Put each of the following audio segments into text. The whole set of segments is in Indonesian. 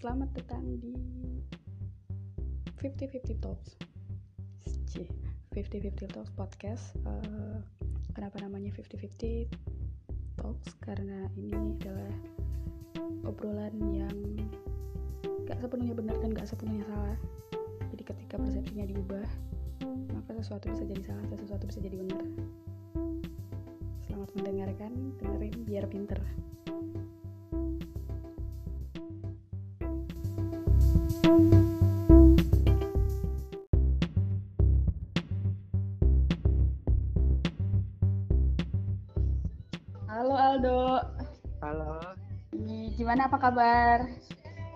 Selamat datang di 50-50 Talks. Cih, 50-50 Talks Podcast. Eh, Kenapa namanya 50-50 Talks? Karena ini adalah obrolan yang gak sepenuhnya benar dan gak sepenuhnya salah. Jadi ketika persepsinya diubah Maka sesuatu bisa jadi salah dan sesuatu bisa jadi benar. Selamat mendengarkan, dengerin biar pinter Halo Aldo, Halo, gimana apa kabar?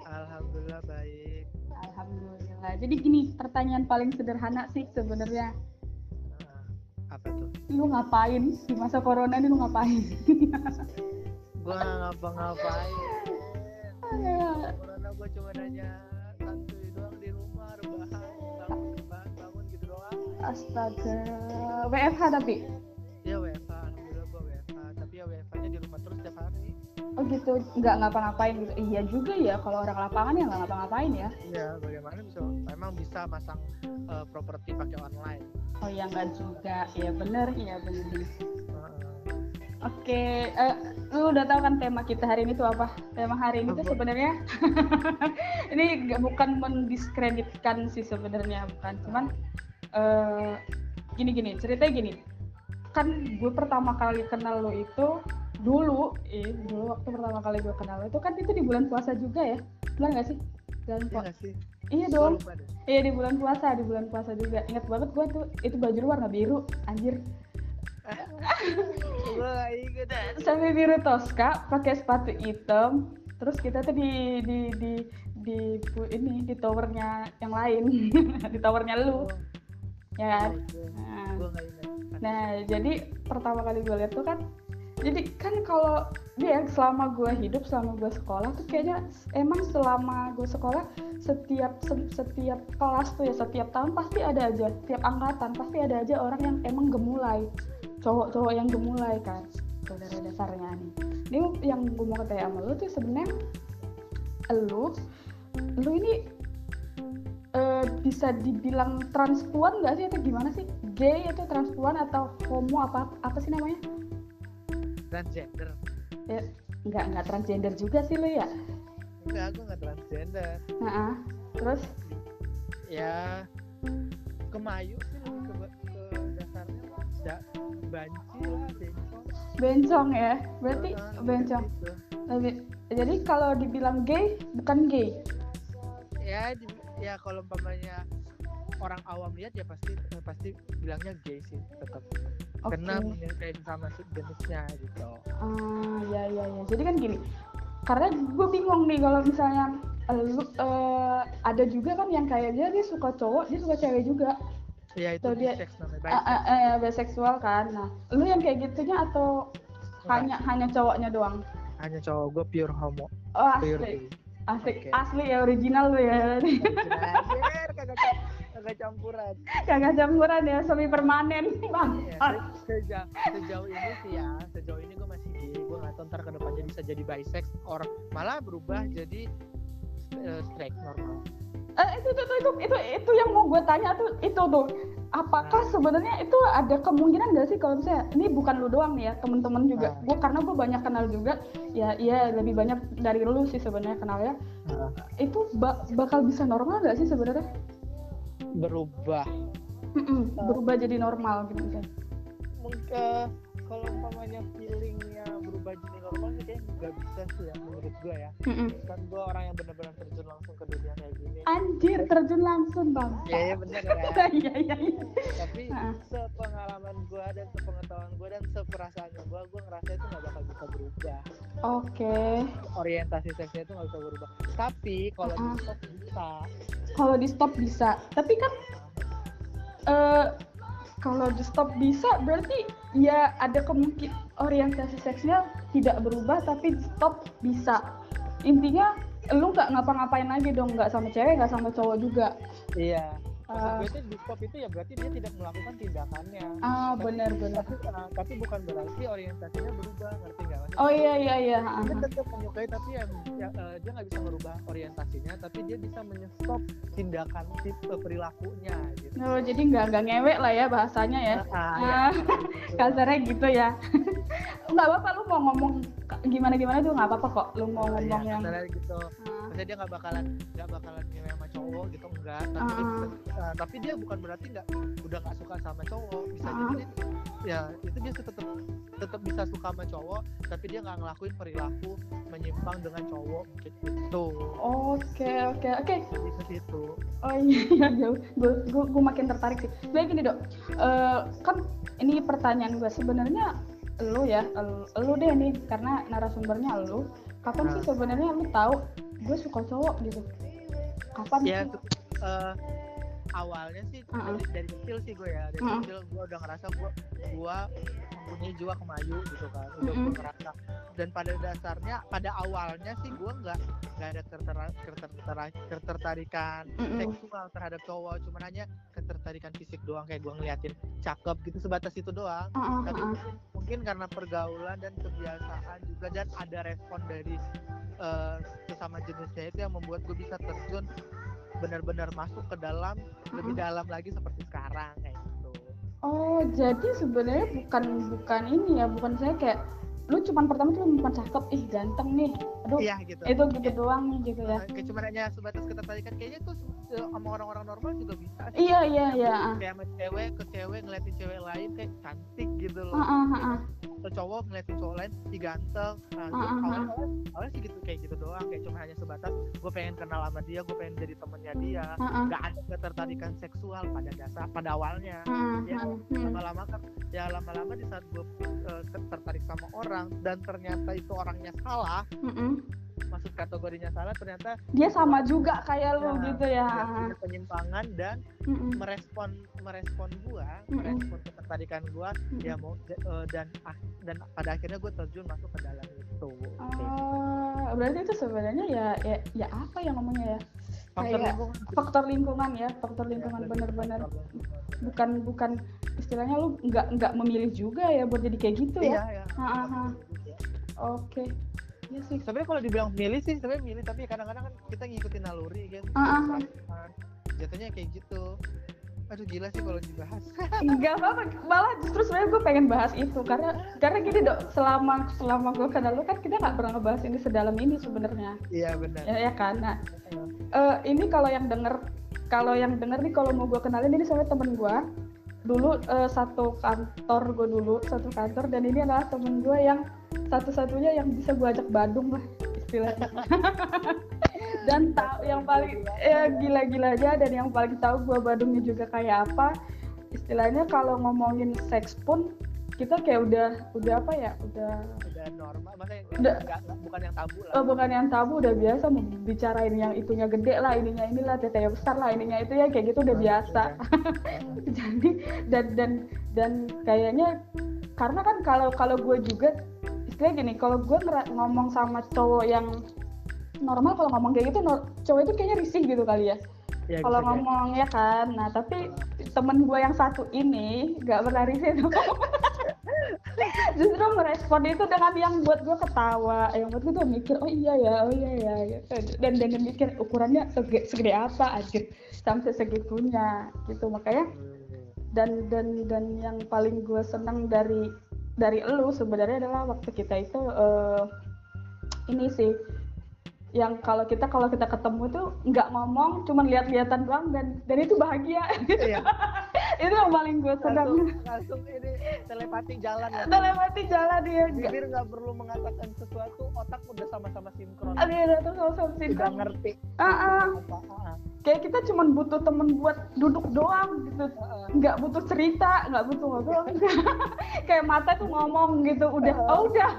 alhamdulillah baik. Alhamdulillah. Jadi gini, pertanyaan paling sederhana sih sebenarnya. Nah, apa tuh? Lu ngapain di masa corona ini lu ngapain? Gua ngapa-ngapain. Corona gua cuma nanya Astaga, WFH tapi. Ya WFH, alhamdulillah gua WFH. Tapi ya WFH-nya di rumah terus setiap hari. Oh gitu, nggak ngapa-ngapain gitu. Iya juga ya, kalau orang lapangan ya nggak ngapa-ngapain ya. Iya, bagaimana bisa? Emang bisa masang eh, properti pakai online. Oh ya nggak juga, ya bener, iya bener. Heeh. Oke, eh, lu udah tahu kan tema kita hari ini tuh apa? Tema hari ini tuh sebenarnya ini nggak bukan mendiskreditkan sih sebenarnya bukan, cuman eh, gini-gini ceritanya gini. Kan gue pertama kali kenal lo itu dulu, eh, dulu waktu pertama kali gue kenal lo itu kan itu di bulan puasa juga ya, benar nggak sih? Bulan Iya puasa. Iya Gua dong. Iya di bulan puasa, di bulan puasa juga. Ingat banget gue tuh itu baju warna biru, anjir. Sampai biru Tosca pakai sepatu hitam terus kita tuh di di di di bu- ini di towernya yang lain di towernya lu Oh, ya kan? Nah, Gua nggak inget. nah jadi pertama kali gue lihat tuh kan jadi kan kalau dia selama gue hidup selama gue sekolah tuh kayaknya emang selama gue sekolah setiap se- setiap kelas tuh ya setiap tahun pasti ada aja setiap angkatan pasti ada aja orang yang emang gemulai. Cowok-cowok yang gemulai kan saudara dasarnya nih. Ini yang gue mau katanya sama lu tuh sebenarnya lu lu ini eh, bisa dibilang transpuan nggak sih atau gimana sih? Gay atau transpuan atau homo apa apa sih namanya? Transgender. ya nggak nggak transgender juga sih lu ya? Enggak, gua nggak transgender. nah terus? Ya kemayu sih ke, ke dasarnya da, banci lah bencong. Bencong ya? Berarti Ah, bencong. gitu. Jadi kalau dibilang gay bukan gay? Ya di- ya kalau umpamanya orang awam lihat ya pasti pasti bilangnya gay sih tetap oke. karena mirip sama jenisnya gitu. Ah ya ya ya. Jadi kan gini karena gue bingung nih kalau misalnya eh, lu eh, ada juga kan yang kayak dia dia suka cowok dia suka cewek juga. Ya itu Tuh, dia- namanya baik ah, eh, biseksual kan. Nah lu yang kayak gitunya atau hanya hanya cowoknya doang? Hanya cowok gue pure homo. Oh pure gay asli Oke. asli ya original lu ya. Anjir, kagak cam- kagak campuran. Kagak campuran ya semi permanen. Bang. Iya, se- sejauh, sejauh ini sih ya sejauh ini gue masih gay gue nggak tahu ntar ke depannya bisa jadi bisex or malah berubah jadi eh, straight normal Eh, itu, itu, itu, itu, itu, itu yang mau gue tanya tuh, itu tuh. Apakah sebenarnya itu ada kemungkinan gak sih kalau misalnya, ini bukan lu doang nih ya, temen-temen juga. Nah. Gue karena gue banyak kenal juga, ya iya lebih banyak dari lu sih sebenarnya kenalnya. Nah, Itu ba- bakal bisa normal gak sih sebenarnya? berubah Mm-mm, berubah jadi normal gitu misalnya. mungkin kalau umpamanya feelingnya berubah jadi normal sih kayaknya nggak bisa sih ya menurut gue ya Mm-mm. kan gue orang yang benar-benar terjun langsung ke dunia kayak gini Anjir, terjun langsung bang. ya ya bener ya Iya, iya, iya. tapi Heeh. sepengalaman gue dan sepengetahuan gue dan seperasaannya gue gue ngerasa itu nggak bakal bisa berubah Oke, orientasi seksnya itu nggak bisa berubah tapi kalau Uh-uh. di stop bisa kalau di stop bisa. Tapi kan eh kalau di stop bisa berarti ya ada kemungkinan orientasi seksnya tidak berubah tapi di stop bisa. Intinya lu nggak ngapa-ngapain lagi dong nggak sama cewek nggak sama cowok juga. Iya maksud Ah. gue itu di stop itu ya berarti dia tidak melakukan tindakannya. Ah benar-benar tapi, uh, tapi bukan berarti orientasinya berubah ngerti nggak oh iya iya iya. Ah, dia ah. tetap menyukai tapi ya, ya, uh, dia nggak bisa merubah orientasinya tapi dia bisa menyetop tindakan tipe perilakunya gitu. Oh, jadi nggak nggak ngewek lah ya bahasanya ya. Ah, ya. Ah, kasarnya gitu ya. Nggak apa-apa lu mau ngomong gimana gimana tuh nggak apa-apa kok lu mau Ah, ya, ngomong yang kasarnya gitu. Ah, maksudnya dia nggak bakalan nggak bakalan ngewe sama cowok gitu enggak tapi, Ah. dia bisa- uh, tapi dia bukan berarti nggak udah nggak suka sama cowok. Bisa jadi dia- ya itu dia tetap tetap bisa suka sama cowok tapi dia nggak ngelakuin perilaku menyimpang dengan cowok gitu oke oke oke. Jadi ke situ. Oh iya iya jauh gue gue makin tertarik sih. Sebenarnya gini dok. Eh, kan ini pertanyaan gue sebenarnya lu ya lu, lu deh nih karena narasumbernya lu. Kapan sih Nah. sebenarnya lu tahu gue suka cowok gitu? Kapan ya sih? eh, awalnya sih ah. dari, kecil sih gue ya dari ah. kecil gue udah ngerasa gue gue mempunyai jiwa kemayu gitu kan udah gue ngerasa dan pada dasarnya pada awalnya sih gue nggak nggak ada ketertarikan Mm-mm. seksual terhadap cowok cuma hanya ketertarikan fisik doang kayak gue ngeliatin cakep gitu sebatas itu doang ah, tapi mungkin, mungkin karena pergaulan dan kebiasaan juga dan ada respon dari eh, sesama jenisnya itu yang membuat gue bisa terjun benar-benar masuk ke dalam lebih dalam lagi seperti sekarang kayak gitu. Oh, jadi sebenarnya bukan bukan ini ya, bukan saya kayak lu cuman pertama tuh cuma cakep, ih ganteng nih. Aduh, iya gitu itu gitu doang nih gitu ya. Kayak cuma hanya sebatas ketertarikan kayaknya tuh sama orang-orang normal juga bisa sih. Iya, iya, iya. ah. kayak sama cewek ke cewek ngeliatin cewek lain kayak cantik gitu loh Ah, ah, ah, ah. atau cowok ngeliatin cowok lain si ganteng nah Ah, ah, awalnya, sih gitu kayak gitu doang kayak cuma hanya sebatas gue pengen kenal sama dia gue pengen jadi temennya dia Ah, ah, nggak ada ketertarikan seksual pada dasar pada awalnya ah, Ya, ah, hmm. lama-lama kan ya lama-lama di saat gue eh, tertarik sama orang dan ternyata itu orangnya salah Mm-mm. masuk kategorinya salah ternyata Dia sama juga kayak lu Ya, gitu ya. penyimpangan dan Mm-mm. merespon merespon gua Mm-mm. merespon ketertarikan gua ya mau eh, dan ah- dan pada akhirnya gue terjun masuk ke dalam itu Oh, berarti itu sebenarnya ya ya ya apa ya ngomongnya ya? Faktor kayak lingkungan Faktor lingkungan ya, faktor Ya, lingkungan lebih bener-bener bukan bukan istilahnya lu nggak nggak memilih juga ya buat jadi kayak gitu ya. ya ah. Oke. Iya sih. sebenarnya kalau dibilang milih sih sebenarnya milih tapi kadang-kadang kan kita ngikutin naluri kan perasaan. jatuhnya kayak gitu aduh gila sih kalau dibahas. Enggak apa-apa, malah justru sebenarnya gue pengen bahas itu karena karena gini dok, selama selama gue kenal lu kan kita nggak pernah ngebahas ini sedalam ini sebenarnya, iya benar. Ya, ya kan? Nah, eh, ini kalau yang denger, kalau yang denger nih kalau mau gue kenalin ini sama temen gue dulu eh, satu kantor gue dulu satu kantor dan ini adalah temen gue yang satu-satunya yang bisa gue ajak Badung lah istilahnya dan tahu yang paling ya gila-gila aja dan yang paling tahu gue Badungnya juga kayak apa. Istilahnya kalau ngomongin seks pun kita kayak udah udah apa ya udah udah normal maksudnya Udah. nggak- nggak- bukan yang tabu lah. Oh, bukan yang tabu udah biasa bicarain yang itunya gede lah ininya inilah tetenya besar lah ininya itu ya kayak gitu udah biasa. jadi dan dan dan kayaknya karena kan kalau kalau gue juga istilahnya gini kalau gue ngomong sama cowok yang normal kalau ngomong kayak gitu no- cowok itu kayaknya risih gitu kali ya. Ya, kalau bisa jadi. ngomong ya kan? Nah tapi temen gue yang satu ini nggak pernah risih justru merespon itu dengan yang buat gue ketawa. Yang buat gue tuh mikir oh iya ya oh iya ya. Gitu. dan dan mikir ukurannya segede, segede apa aja sampai segitunya. Gitu makanya dan dan dan yang paling gue senang dari dari elu sebenarnya adalah waktu kita itu eh, ini sih yang kalau kita kalau kita ketemu tuh nggak ngomong cuman lihat-lihatan doang dan dan itu bahagia. Iya. itu yang paling gue senang. Langsung langsung ini telepati jalan ya. Telepati jalan dia bibir nggak perlu mengatakan sesuatu otak udah sama-sama sinkron. Ada yang datang sama sama udah sinkron. ngerti. Ah, ah. apa kayak kita cuman butuh temen buat duduk doang gitu. Nggak butuh cerita nggak butuh ngobrol. Kayak mata tuh ngomong gitu udah oh udah.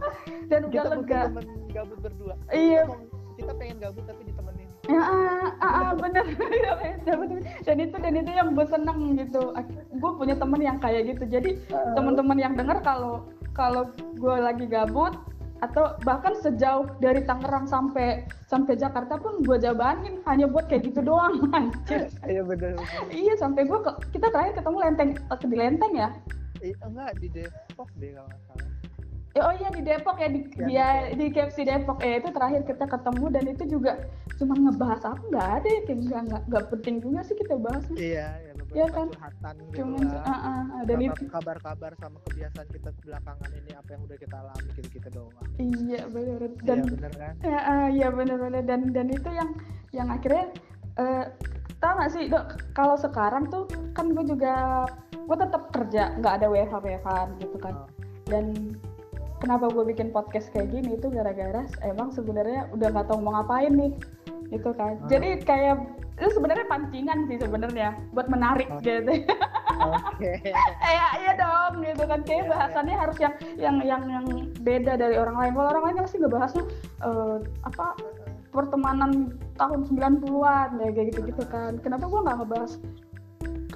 Dan udah kita lega. temen gabut berdua. Iya. kita, pengen gabut tapi ditemenin. Ya ah, ah, ah, bener dan itu dan itu yang gue seneng gitu. Gue punya temen yang kayak gitu. Jadi teman-teman yang denger kalau kalau gue lagi gabut atau bahkan sejauh dari Tangerang sampai sampai Jakarta pun gue jabanin hanya buat kayak gitu doang anjir. Iya bener bener. Iya sampai gue ke, kita terakhir ketemu lenteng eh, di lenteng ya? Eh, enggak di Depok deh kalau nggak salah Ya, oh iya di Depok ya di Ya, dia di KFC Depok ya itu terakhir kita ketemu dan itu juga cuma ngebahas apa nggak ada ya nggak nggak nggak penting juga sih kita bahas. Iya ya Iya kan? gitu cuman lah. ah, ah, ah, dan itu kabar-kabar sama kebiasaan kita belakangan ini apa yang udah kita alami gitu gitu doang. Iya benar dan iya bener kan? ya ah, iya benar-benar dan dan itu yang yang akhirnya eh tau gak sih dok? Kalau sekarang tuh kan gue juga gue tetap kerja nggak ada WFH WFH gitu kan. Oh. dan kenapa gue bikin podcast kayak gini itu gara-gara emang sebenarnya udah nggak tahu mau ngapain nih itu kan. Ah. jadi kayak itu sebenarnya pancingan sih sebenarnya buat menarik Oh. gitu. Oke. Iya iya dong gitu kan. Kayak Iya, bahasannya harus yang yang yang yang beda dari orang lain. Kalau orang lain kan pasti ngebahasnya eh, apa pertemanan tahun 90-an ya kayak gitu-gitu kan. Kenapa gue nggak ngebahas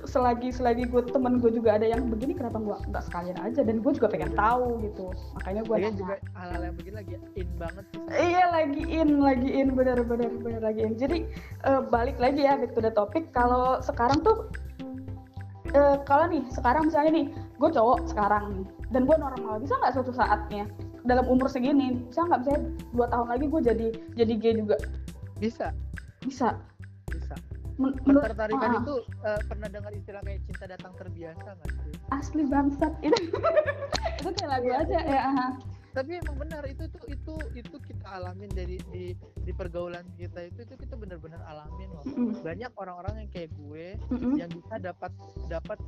selagi selagi gue temen gue juga ada yang begini kenapa gue nggak sekalian aja? Dan gue juga pengen tahu gitu. Makanya gue Lagian juga hal-hal yang begini lagi in banget iya lagi in lagi in bener bener lagi in. Jadi eh, balik lagi ya back to the topic. Kalau sekarang tuh eh, kalau nih sekarang misalnya nih gue cowok sekarang nih dan gue normal bisa nggak suatu saatnya dalam umur segini bisa nggak? Misalnya dua tahun lagi gue jadi jadi gay juga? Bisa bisa. Bisa ketertarikan ah, itu eh, pernah dengar istilah kayak cinta datang terbiasa nggak sih? Asli bangsat. Itu itu kayak lagu Iya, aja ya ah. tapi emang benar itu itu itu itu kita alamin dari di di pergaulan kita itu itu kita benar-benar alamin loh. Banyak orang-orang yang kayak gue yang bisa dapat dapat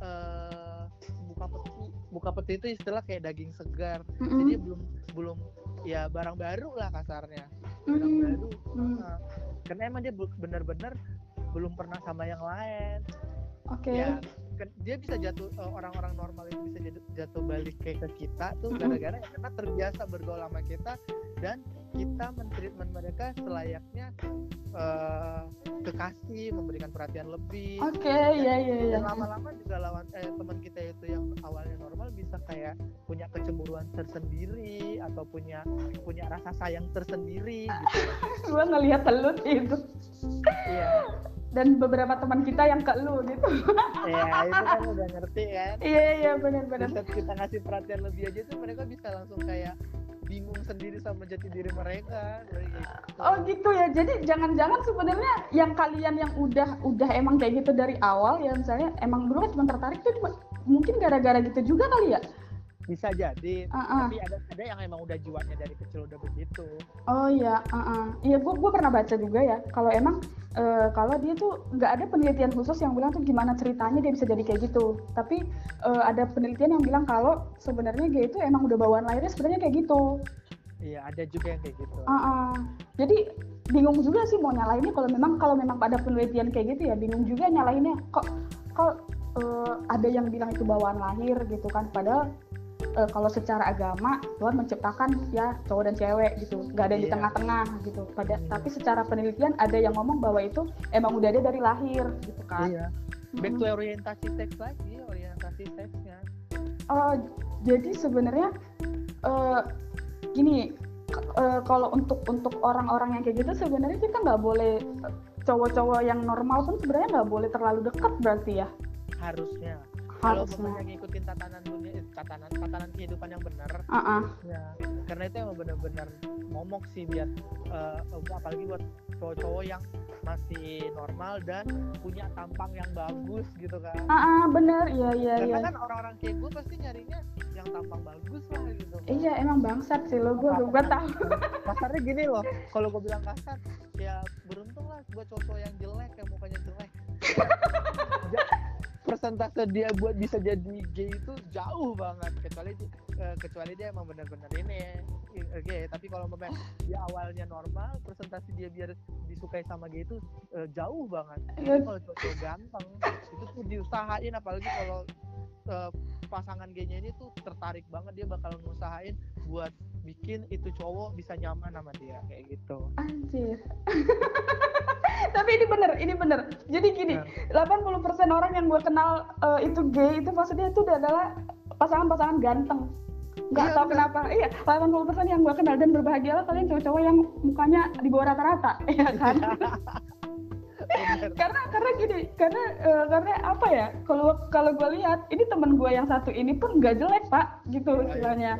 eh, buka peti buka peti itu istilah kayak daging segar. Jadi belum belum ya barang baru lah kasarnya. Barang Mm. baru Mm. Karena emang dia benar-benar belum pernah sama yang lain. Oke. Ya kan dia bisa jatuh eh, orang-orang normal itu bisa jatuh, balik kayak ke kita tuh gara-gara ya karena terbiasa bergaul sama kita dan kita mentreatment mereka selayaknya eh, kekasih memberikan perhatian lebih. Oke ya ya ya dan lama-lama juga lawan eh, teman kita itu yang awalnya normal bisa kayak punya kecemburuan tersendiri atau punya punya rasa sayang tersendiri gitu. Gue ngelihat telut itu. Iya dan beberapa teman kita yang ke lu gitu. Ya itu kan udah ngerti kan? Iya iya benar-benar saat kita ngasih perhatian lebih aja tuh mereka bisa langsung kayak bingung sendiri sama jati diri mereka. Gitu. oh gitu ya. Jadi jangan-jangan sebenarnya yang kalian yang udah udah emang kayak gitu dari awal ya misalnya emang dulu kan cuma tertarik tuh cuma mungkin gara-gara gitu juga kali ya bisa jadi Ah, ah. tapi ada ada yang emang udah jiwanya dari kecil udah begitu oh iya uh -uh. iya gua gua pernah baca juga ya kalau emang eh, kalau dia tuh nggak ada penelitian khusus yang bilang tuh gimana ceritanya dia bisa jadi kayak gitu tapi eh, ada penelitian yang bilang kalau sebenarnya gay itu emang udah bawaan lahirnya sebenarnya kayak gitu iya ada juga yang kayak gitu Ah, ah. Jadi bingung juga sih mau nyalainnya kalau memang kalau memang ada penelitian kayak gitu ya bingung juga nyalainnya kok kok eh, ada yang bilang itu bawaan lahir gitu kan padahal eh, kalau secara agama Tuhan menciptakan ya cowok dan cewek gitu. Nggak ada yang di Iya. tengah-tengah gitu. Pada tapi secara penelitian ada yang ngomong bahwa itu emang udah ada dari lahir gitu kan. Iya. Back Mm-mm. to orientasi seks lagi orientasi seksnya. Oh, jadi sebenarnya eh, gini eh, kalau untuk untuk orang-orang yang kayak gitu sebenarnya kita nggak boleh eh, cowok-cowok yang normal pun sebenarnya nggak boleh terlalu dekat berarti ya. Harusnya kalau harusnya. misalnya ngikutin tatanan dunia eh, tatanan tatanan kehidupan yang benar Ah, ah. ya karena itu emang benar-benar momok sih biar eh, apalagi buat cowok-cowok yang masih normal dan punya tampang yang bagus gitu kan Ah, ah, bener, iya iya iya. karena kan orang-orang kayak gue pasti nyarinya yang tampang bagus lah gitu Iya emang bangsat sih lo, gue gue tahu. kasarnya gini loh kalau gue bilang kasar ya beruntung lah buat cowok yang jelek yang mukanya jelek persentase dia buat bisa jadi gay itu jauh banget. Kecuali eh, kecuali dia emang benar-benar ini eh, gay. Tapi kalau memang dia awalnya normal persentase dia biar disukai sama gay itu eh, jauh banget. Iya. Kalau cowok ganteng itu tuh diusahain apalagi kalau eh, pasangan gaynya ini tuh tertarik banget dia bakal ngusahain buat bikin itu cowok bisa nyaman sama dia kayak gitu Anjir. Tapi ini bener, ini bener. Jadi gini, Nah. 80% orang yang gue kenal eh, itu gay itu maksudnya itu adalah pasangan-pasangan ganteng. nggak Iya, bener. kenapa iya 80% yang gue kenal dan berbahagialah kalian cowok-cowok yang mukanya di bawah rata-rata ya kan. karena karena gini karena eh, karena apa ya kalau kalau gue lihat ini temen gue yang satu ini pun nggak jelek pak gitu istilahnya.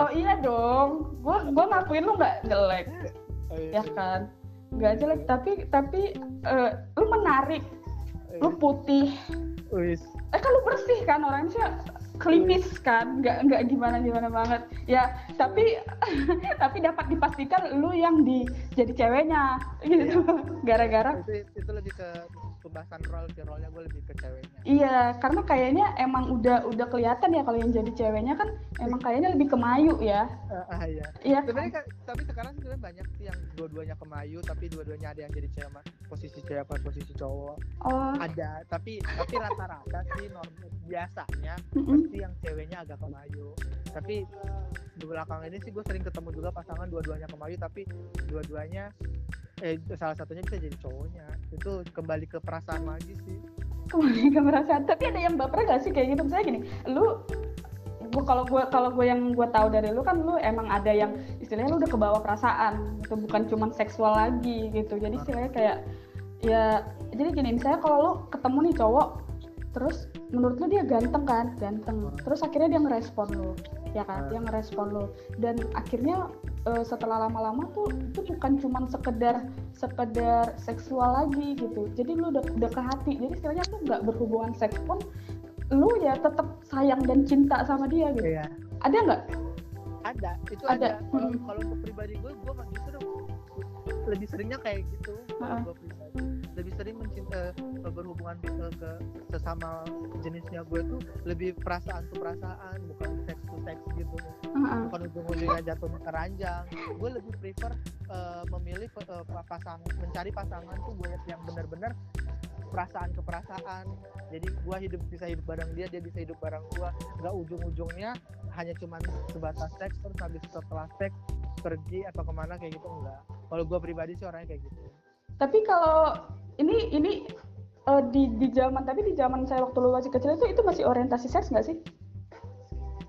oh iya dong. Gue gue ngakuin lu nggak jelek. Ya kan? Nggak jelek tapi tapi eh, lu menarik. Lu putih. Wis. eh kan lu bersih kan orangnya klimis kan nggak nggak gimana gimana banget. Ya tapi tapi dapat dipastikan lu yang di jadi ceweknya gitu. Gara-gara itu itu lebih ke pembahasan role sih role-nya gue lebih ke ceweknya. Iya karena kayaknya emang udah udah kelihatan ya kalau yang jadi ceweknya kan emang kayaknya lebih kemayu ya. Ah ah, iya. Iya sebenarnya kan, tapi sekarang sebenarnya banyak sih yang dua-duanya kemayu tapi dua-duanya ada yang jadi cewek posisi cewek apa posisi cowok. Oh. Ada tapi tapi rata-rata sih norm biasanya mm-mm. pasti yang ceweknya agak kemayu tapi di belakang ini sih gue sering ketemu juga pasangan dua-duanya kemayu tapi dua-duanya eh salah satunya bisa jadi cowoknya. Itu kembali ke perasaan lagi sih. Kembali ke perasaan. Tapi ada yang baper gak sih kayak gitu? Misalnya gini lu gua kalau gua kalau gue yang gue tahu dari lu kan lu emang ada yang istilahnya lu udah kebawa perasaan itu bukan cuma seksual lagi gitu. Jadi istilahnya kayak ya jadi gini misalnya kalau lu ketemu nih cowok terus menurut lu dia ganteng kan? Ganteng. Terus akhirnya dia ngerespon lu ya kan? Dia ngerespon lu dan akhirnya eh, setelah lama-lama tuh itu bukan cuma sekedar sekedar seksual lagi gitu. Jadi lu udah udah ke hati. Jadi istilahnya lu nggak berhubungan seks pun lu ya tetap sayang dan cinta sama dia gitu. Iya. Ada nggak? Ada. Itu Ada. ada, kalau Mm. kalau untuk pribadi gue gue justru lebih seringnya kayak gitu. Heeh. kalau gue pribadi lebih sering mencinta eh, berhubungan eh, ke sesama jenisnya gue tuh lebih perasaan tuh perasaan bukan seks to seks gitu. Heeh. bukan ujung-ujungnya jatuhnya ke ranjang gue lebih prefer eh, memilih eh, pasangan mencari pasangan tuh gue yang benar-benar perasaan ke perasaan. Jadi gue hidup bisa hidup bareng dia dia bisa hidup bareng gue nggak ujung-ujungnya hanya cuman sebatas seks terus habis setelah seks pergi atau ke mana kayak gitu enggak. Kalau gue pribadi sih orangnya kayak gitu tapi kalau ini ini eh, di di zaman tapi di zaman saya waktu lu masih kecil itu itu masih orientasi seks nggak sih?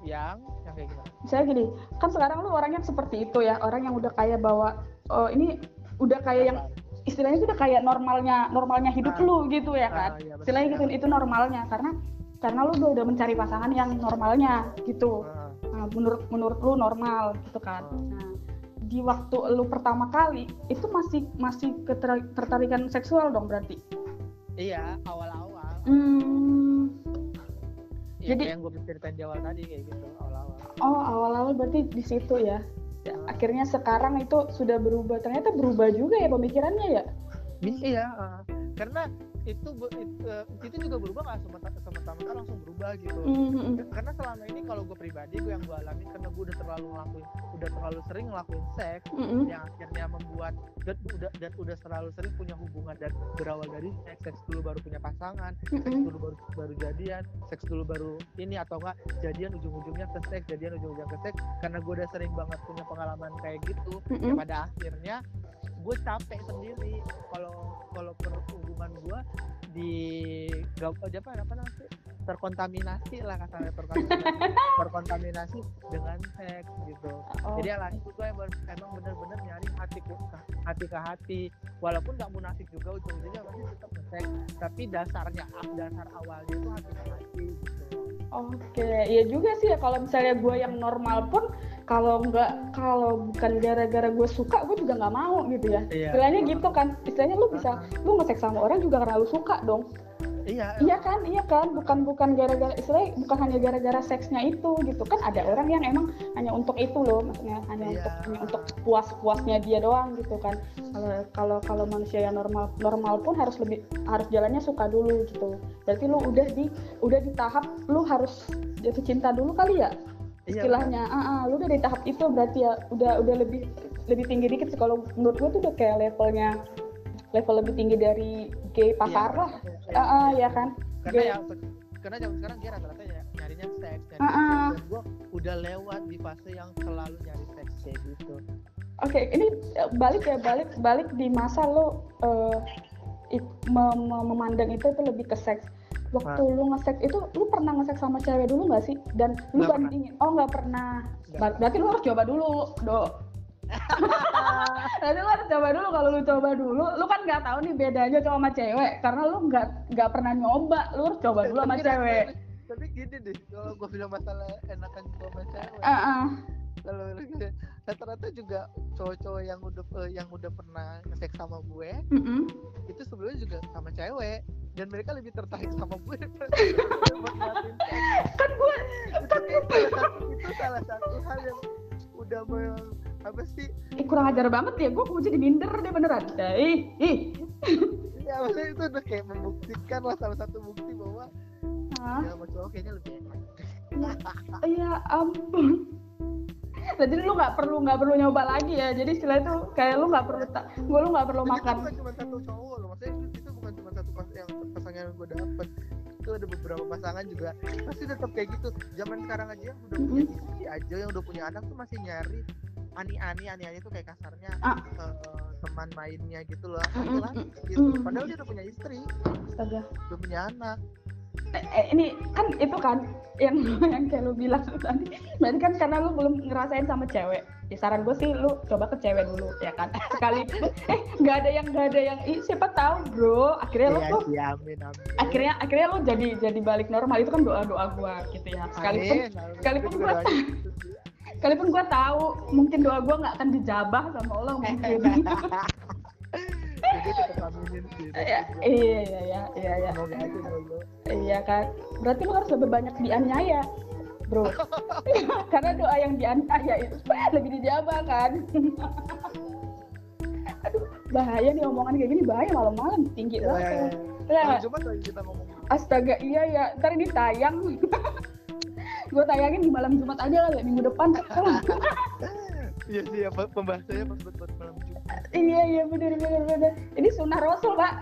Yang yang kayak gimana? Misalnya gini kan sekarang lu orangnya seperti itu ya orang yang udah kayak bawa oh ini udah kayak yang istilahnya itu udah kayak normalnya normalnya hidup Ah. lu gitu ya Ah, kan iya, betul. istilahnya gitu itu normalnya karena karena lu udah, udah mencari pasangan yang normalnya gitu. Ah, nah, menurut menurut lu normal gitu kan? Nah di waktu lu pertama kali itu masih masih keter- tertarikan seksual dong berarti? Iya awal-awal. Hmm, ya, Jadi- yang gue ceritain di awal tadi kayak gitu awal-awal. Oh awal-awal berarti di situ ya? Ya, akhirnya sekarang itu sudah berubah ternyata berubah juga ya pemikirannya ya? Bisa iya, ah. karena itu be- it- eh, itu juga berubah nggak semata semata langsung berubah gitu. Mhm. Karena selama ini kalau gue pribadi gue yang gue alami karena gue udah terlalu ngelakuin, udah terlalu sering ngelakuin seks Mhm. yang akhirnya membuat dan udah dan udah terlalu sering punya hubungan dan berawal dari seks, seks dulu baru punya pasangan, seks Mhm. dulu baru baru jadian, seks dulu baru ini atau enggak jadian ujung-ujungnya ke seks, jadian ujung-ujungnya ke seks karena gue udah sering banget punya pengalaman kayak gitu ya Mhm. pada akhirnya gue capek sendiri kalau kalau hubungan gue di gak apa apa namanya sih? terkontaminasi lah kasarnya terkontaminasi, terkontaminasi dengan seks gitu. Oh. jadi alasan gue emang, emang bener-bener nyari hati ke hati ke hati. Walaupun nggak munafik juga ujung-ujungnya pasti tetap nge tapi dasarnya dasar awalnya itu hati ke hati gitu. Oke, iya juga sih ya kalau misalnya gue yang normal pun kalau nggak kalau bukan gara-gara gue suka gue juga nggak mau gitu ya. Iya. Istilahnya gitu kan. Istilahnya lu bisa lu nge sama orang juga karena lu suka dong. iya Iya kan, iya kan, bukan bukan gara-gara istilahnya bukan hanya gara-gara seksnya itu gitu kan ada orang yang emang hanya untuk itu loh, maksudnya hanya Iya. untuk hanya untuk puas-puasnya dia doang gitu kan. Kalau kalau kalau manusia yang normal normal pun harus lebih harus jalannya suka dulu gitu. Berarti lu udah di udah di tahap lu harus jatuh cinta dulu kali ya Iya, istilahnya. Ah, ah, lu udah di tahap itu berarti ya udah udah lebih lebih tinggi dikit sih kalau menurut gue tuh udah kayak levelnya level lebih tinggi dari gay pasar Iya, lah. iya, Ah, ah, iya. ya kan. karena Gay- ya karena zaman sekarang dia rata-rata ya nyarinya seks nyari Ah, ah. gue udah lewat di fase yang selalu nyari seks kayak gitu Oke, ini eh, balik ya balik balik di masa lo eh, it- me- me- memandang itu tuh lebih ke seks. Waktu lu ngesek itu lu pernah ngesek sama cewek dulu nggak sih? Dan lu pernah. bandingin? oh nggak pernah. Ber- berarti lu harus coba dulu do. Berarti lu harus coba dulu. Kalau lu coba dulu lu kan nggak tahu nih bedanya cowok sama cewek. Karena lu nggak nggak pernah nyoba. Lu harus coba dulu sama cewek. tapi- gini deh. Kalau gue bilang masalah enakan cowok sama cewek. Ah, ah. kalau rata-rata juga cowok-cowok yang udah eh, yang udah pernah ngesek sama gue itu sebelumnya juga sama cewek dan mereka lebih tertarik sama gue kan gue kan itu, itu salah satu, hal yang udah me- apa sih? Ih, kurang ajar banget ya gue mau jadi minder deh beneran. Ih ih. Ya maksudnya itu udah kayak membuktikan lah salah satu bukti bahwa Hah? ya sama cowok kayaknya lebih enak. Ya ampun. Jadi lu nggak perlu nggak perlu nyoba lagi ya. Jadi istilah itu kayak lu nggak perlu tak gue lu nggak perlu Tapi itu makan. bukan cuma satu cowok pasangan yang gue dapet. Itu ada beberapa pasangan juga pasti tetap kayak gitu. Zaman sekarang aja yang udah punya Mm-mm. istri aja yang udah punya anak tuh masih nyari ani-ani ani-ani itu kayak kasarnya Ah. eh, teman mainnya gitu loh. Mm-mm. laki gitu. Mm. padahal dia udah punya istri. Astaga. Udah punya anak. Eh, eh, ini kan itu kan yang yang kayak lu bilang tadi. Berarti kan karena lu belum ngerasain sama cewek ya saran gue sih lu coba ke cewek dulu ya kan? Sekali. Eh nggak ada yang nggak ada yang ih, siapa tahu bro. Akhirnya lu Iya tuh amin amin. akhirnya akhirnya lu jadi jadi balik normal. Itu kan doa doa gue gitu ya. Sekalipun Amin, amin. sekalipun doanya gitu sih. sekalipun gue tahu mungkin doa gue nggak akan dijabah sama Allah mungkin. Ya, iya iya iya iya iya. Iya kan? Berarti lu harus lebih banyak dianiaya bro. Karena doa yang dianiaya itu lebih dijabah kan aduh bahaya nih omongan kayak gini bahaya malam-malam tinggi Ya, banget. ya, ya. Ya, kita ngomong. Astaga iya ya ntar ini tayang. Gue tayangin di malam Jumat aja lah ya minggu depan. Iya sih, ya, pembahasannya pas buat buat malam Jumat. iya iya bener bener bener. Ini sunnah rasul pak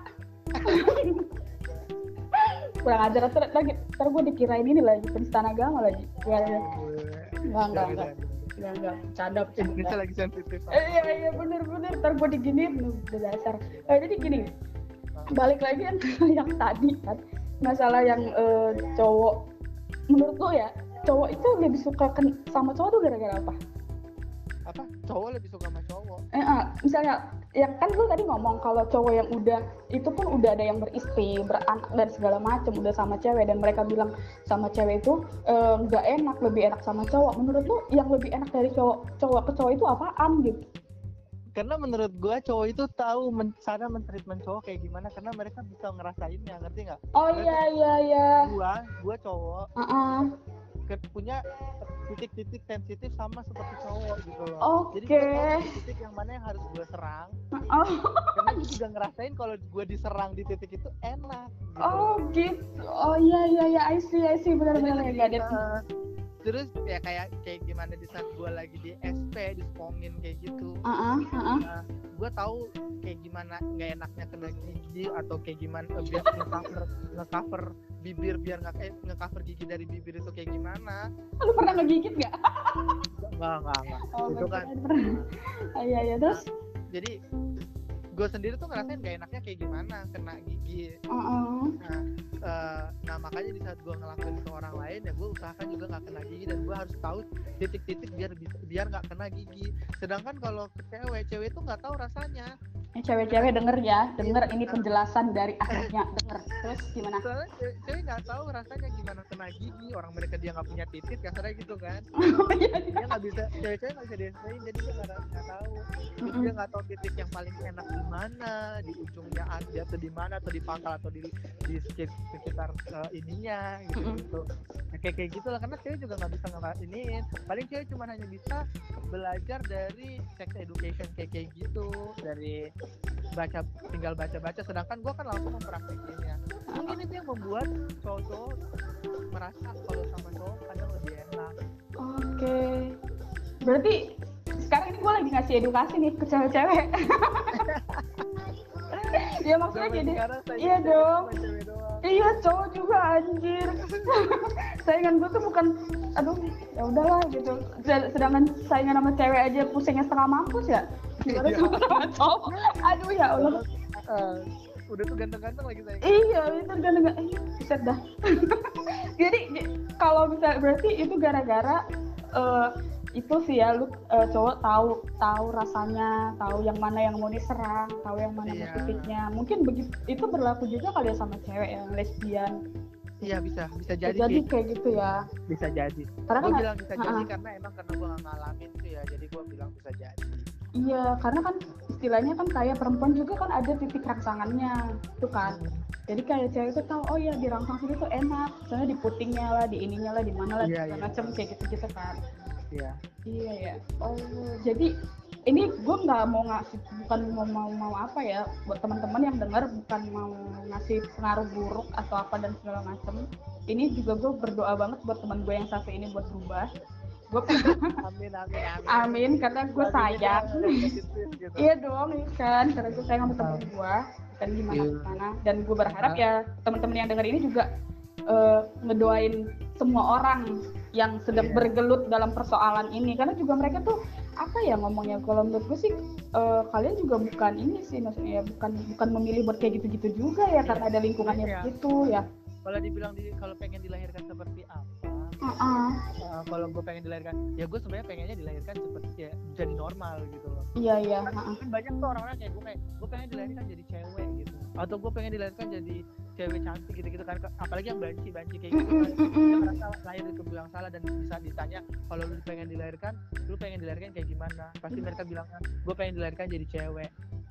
kurang ajar ntar, ntar, ntar gue dikirain ini lagi penistaan agama lagi ya, ya. enggak enggak enggak enggak enggak canda Indonesia lagi sensitif. Eh, iya iya bener bener ntar gue diginiin udah dasar Eh, jadi gini balik lagi yang yang tadi kan masalah yang eh, cowok menurut lo ya cowok itu lebih suka sama cowok tuh gara-gara apa? Apa? Cowok lebih suka sama cowok. Eh, ah, misalnya yang kan lu tadi ngomong kalau cowok yang udah itu pun udah ada yang beristri, beranak dan segala macem udah sama cewek dan mereka bilang sama cewek itu eh, nggak enak, lebih enak sama cowok. Menurut lu yang lebih enak dari cowok cowok ke cowok itu apaan gitu? Karena menurut gua cowok itu tahu men cara mentreatment cowok kayak gimana karena mereka bisa ngerasainnya, ngerti nggak? Oh iya iya iya. Gua, gua cowok ah. ke- punya titik-titik sensitif sama seperti cowok gitu loh. Jadi Oke. gua tahu titik yang mana yang harus gua serang. Oh, Karena gua juga ngerasain kalau gua diserang di titik itu enak. Gitu. oh gitu. Oh iya iya iya. I see I see benar benar ya gadet. Uh, terus ya kayak kayak gimana di saat gue lagi di SP dispongin kayak gitu Ah ah ah. nah, gue tahu kayak gimana nggak enaknya kena gigi atau kayak gimana eh, biar ngecover ngecover bibir biar nggak kayak ngecover gigi dari bibir itu kayak gimana Lu pernah ngegigit nggak? nggak nggak nggak Oh, itu kan iya iya terus. jadi gue sendiri tuh ngerasain gak enaknya kayak gimana kena gigi. Ah ah. nah, eh, nah makanya di saat gue ngelakuin ke orang lain ya gue usahakan juga nggak kena gigi dan gue harus tahu titik-titik biar biar nggak kena gigi. Sedangkan kalau ke cewek cewek itu nggak tahu rasanya Eh, cewek-cewek denger ya, denger ini penjelasan dari ahlinya, denger. Terus gimana? soalnya cewek nggak tahu rasanya gimana kena gigi orang mereka dia nggak punya titik kasarnya gitu kan Oh iya iya. dia nggak bisa cewek-cewek nggak bisa dirasain jadi dia nggak tahu dia nggak tahu titik yang paling enak di mana di ujungnya ada atau di mana atau di pangkal atau di di sekit- sekitar eh, ininya gitu, gitu. Nah, kayak kayak gitu lah karena cewek juga nggak bisa ngerasain paling cewek cuma hanya bisa belajar dari sex education kayak kayak gitu dari baca tinggal baca baca sedangkan gua kan langsung mempraktekinnya mungkin itu yang membuat cowok-cowok merasa kalau sama cowok kadang lebih enak Oke. Berarti sekarang ini gue lagi ngasih edukasi nih ke cewek-cewek. ya maksudnya Zaman gini. sekarang saya iya dong. Iya cowok juga anjir. saingan gue tuh bukan aduh ya udahlah gitu. Sed- Sedangkan saingan sama cewek aja pusingnya setengah mampus ya. Gimana sama sama cowok? Aduh ya Allah. Eh, udah tuh ganteng-ganteng lagi saya iya itu gara-gara eh, set dah. Jadi di- kalau bisa berarti itu gara-gara eh, itu sih ya lu eh, cowok tahu tahu rasanya tahu yang mana yang mau diserang tahu yang mana Iya. motifnya. Mungkin begitu itu berlaku juga kali ya sama cewek yang lesbian. Iya bisa bisa jadi, jadi sih. kayak gitu ya. Bisa jadi. Karena gue kan bilang bisa jadi Ha-ha. karena emang karena gue gak ngalamin tuh ya jadi gue bilang bisa jadi iya karena kan istilahnya kan kayak perempuan juga kan ada titik rangsangannya itu kan. Jadi kayak cewek itu tahu oh ya di rangsang sini tuh enak misalnya di putingnya lah di ininya lah di mana lah segala iya. macam kayak gitu gitu kan. Iya. Iya ya. Oh jadi ini gue nggak mau ngasih bukan mau mau mau apa ya buat teman-teman yang dengar bukan mau ngasih pengaruh buruk atau apa dan segala macam. Ini juga gue berdoa banget buat teman gue yang satu ini buat berubah gue amin amin amin amin karena gue sayang gitu. Iya dong, iya kan, karena gue sayang sama temen gue dan gimana Iya. gimana. Dan gue berharap ya teman-teman yang denger ini juga eh, ngedoain semua orang yang sedang Iya. bergelut dalam persoalan ini, karena juga mereka tuh apa ya ngomongnya kalau menurut gue sih eh, kalian juga bukan ini sih maksudnya ya bukan bukan memilih buat kayak gitu-gitu juga ya karena ada lingkungannya Iya. begitu ya. kalau dibilang di kalau pengen dilahirkan seperti apa Heeh. uh, kalau gue pengen dilahirkan ya gue sebenarnya pengennya dilahirkan seperti ya jadi normal gitu loh. Iya iya. kan, kan banyak tuh orang-orang kayak gue kayak gue pengen dilahirkan jadi cewek gitu. Atau gue pengen dilahirkan jadi cewek cantik gitu-gitu kan apalagi yang banci banci kayak gitu kan. Dia merasa lahir itu bilang salah dan bisa ditanya kalau lu pengen dilahirkan lu pengen dilahirkan kayak gimana? Pasti mereka bilang gue pengen dilahirkan jadi cewek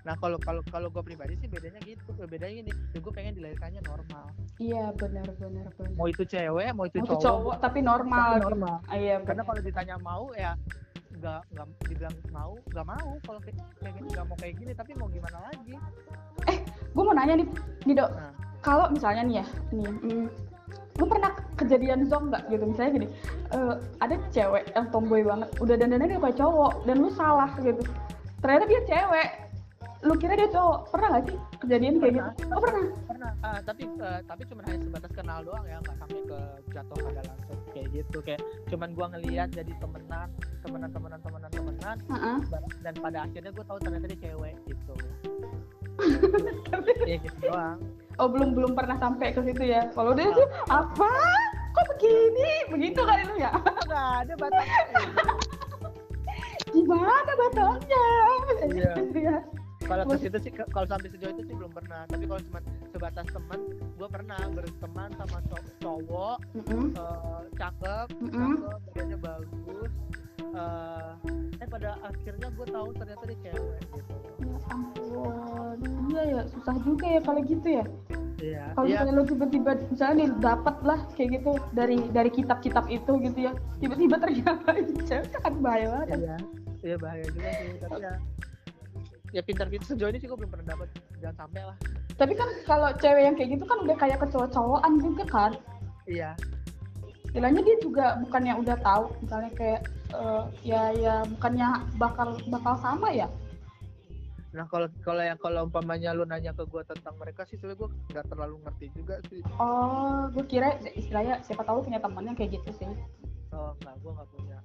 nah kalau kalau kalau gue pribadi sih bedanya gitu bedanya gini ya gue pengen dilahirkannya normal Iya benar benar benar. mau itu cewek mau itu Mau cowok, cowok tapi normal. tapi normal Ah, Iya karena kalau ditanya mau ya nggak nggak dibilang mau nggak mau kalau kayak gini nggak mau kayak gini tapi mau gimana lagi gue mau nanya nih, nih dok, Nah. kalau misalnya nih ya, nih, mm, lu pernah kejadian zong nggak gitu? Misalnya gini, eh, ada cewek yang tomboy banget, udah dandannya dia kayak cowok, dan lu salah gitu. Ternyata dia cewek, lu kira dia cowok, pernah nggak sih kejadian kayak gitu? Oh pernah. pernah ah, tapi eh, tapi cuma hanya sebatas kenal doang ya nggak sampai ke jatuh pada langsung kayak gitu kayak cuman gua ngeliat jadi temenan temenan temenan temenan temenan Heeh. dan pada akhirnya gue tahu ternyata dia cewek gitu ya gitu doang Oh belum belum pernah sampai ke situ ya? Kalau dia tuh apa? Kok begini? Begitu kali lu ya? nggak ada batasnya Gimana batangnya? Iya. Kalau ke situ sih kalau sampai sejauh itu sih belum pernah. Tapi kalau cuma sebatas teman gue pernah berteman sama cow- cowok eh, cakep Mm-mm. cakep badannya bagus eh eh pada akhirnya gue tahu ternyata dia cewek gitu. Ya ampun, iya ya susah juga ya kalau gitu ya. iya. Kalau iya. misalnya lo tiba-tiba misalnya nih dapat lah kayak gitu dari dari kitab-kitab itu gitu ya, tiba-tiba ternyata cewek kan bahaya banget. iya. Iya bahaya juga sih tapi ya ya pintar-pintar sejauh ini sih gue belum pernah dapat jangan sampai lah Tapi kan kalau cewek yang kayak gitu kan udah kayak kecowok-cowokan juga kan. iya Istilahnya dia juga bukannya udah tahu, misalnya kayak eh, ya ya bukannya bakal bakal sama ya. nah kalau kalau yang kalau umpamanya lu nanya ke gue tentang mereka sih sebenarnya gue nggak terlalu ngerti juga sih Oh, gue kira istilahnya siapa tahu punya teman yang kayak gitu sih. Oh enggak, gue nggak punya.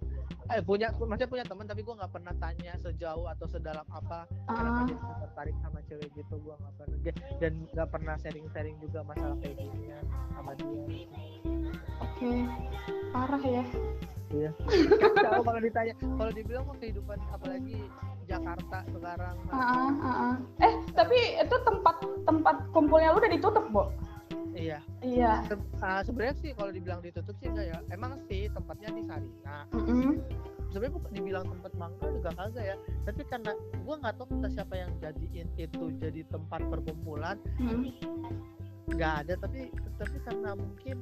Eh punya, maksudnya punya teman tapi gue nggak pernah tanya sejauh atau sedalam apa kenapa Ah, dia tertarik sama cewek gitu gue nggak pernah dan nggak pernah sharing-sharing juga masalah kayak gini sama dia. oke. Parah ya. Iya. Kalau kalau ditanya, kalau dibilang mau kehidupan apalagi Jakarta sekarang. Ah, ah, ah, ah. Eh, tapi itu tempat tempat kumpulnya lu udah ditutup, Bo? Iya. Iya. Se- ah, sebenarnya sih kalau dibilang ditutup sih enggak ya. Emang sih tempatnya di Sarina. Mm-mm. sebenarnya bukan dibilang tempat mangkal juga kagak ya tapi karena gua nggak tahu entah siapa yang jadiin itu jadi tempat perkumpulan Mm. nggak ada tapi tapi karena mungkin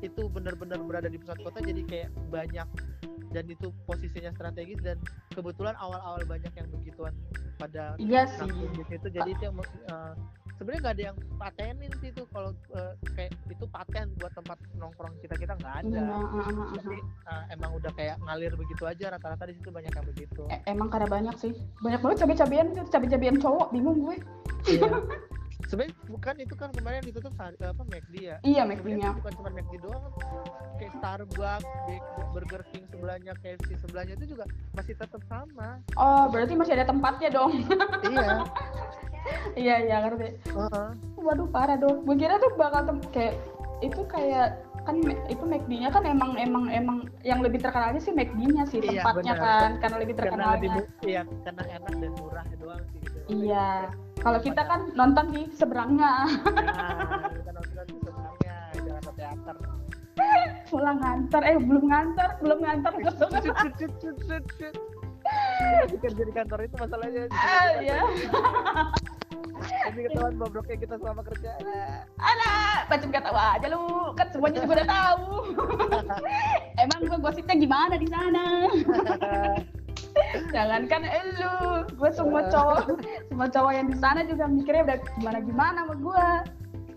itu benar-benar berada di pusat kota jadi kayak banyak dan itu posisinya strategis dan kebetulan awal-awal banyak yang begituan pada Iya sih. di situ jadi itu yang eh, sebenarnya nggak ada yang patenin sih itu kalau eh, kayak itu paten buat tempat nongkrong kita kita nggak ada Iya, ah, tapi eh, emang udah kayak ngalir begitu aja rata-rata di situ banyak yang begitu. E- emang karena banyak sih. Banyak banget cabai-cabean, cabai-cabean cowok, bingung gue. Iya. sebenarnya bukan itu kan kemarin ditutup apa McD ya Iya, McD-nya. bukan cuma McD doang kayak Starbucks, Burger King sebelahnya, KFC sebelahnya itu juga masih tetap sama Oh, berarti masih ada tempatnya dong. iya iya iya ngerti. Heeh. waduh parah dong. Gue kira tuh bakal tem- kayak itu kayak kan itu McD-nya kan emang emang emang yang lebih terkenalnya sih McD-nya sih Iya, tempatnya benar. kan karena lebih karena terkenalnya. lebih mu- iya karena enak dan murah doang sih gitu. iya. Kalau kita kan nonton di seberangnya. Nah, kita nonton di sebenarnya Jakarta Teater pulang nganter. Eh belum nganter belum nganter. Cut Kita kerja di kantor itu masalahnya. Ah ya tapi ketahuan bobroknya kita selama kerja ada macam kata aja lu. Kan semuanya juga udah tahu. Emang gue gosipnya gimana di sana? Jangankan elu. Gue semua cowok semua cowok yang di sana juga mikirnya udah gimana gimana sama gue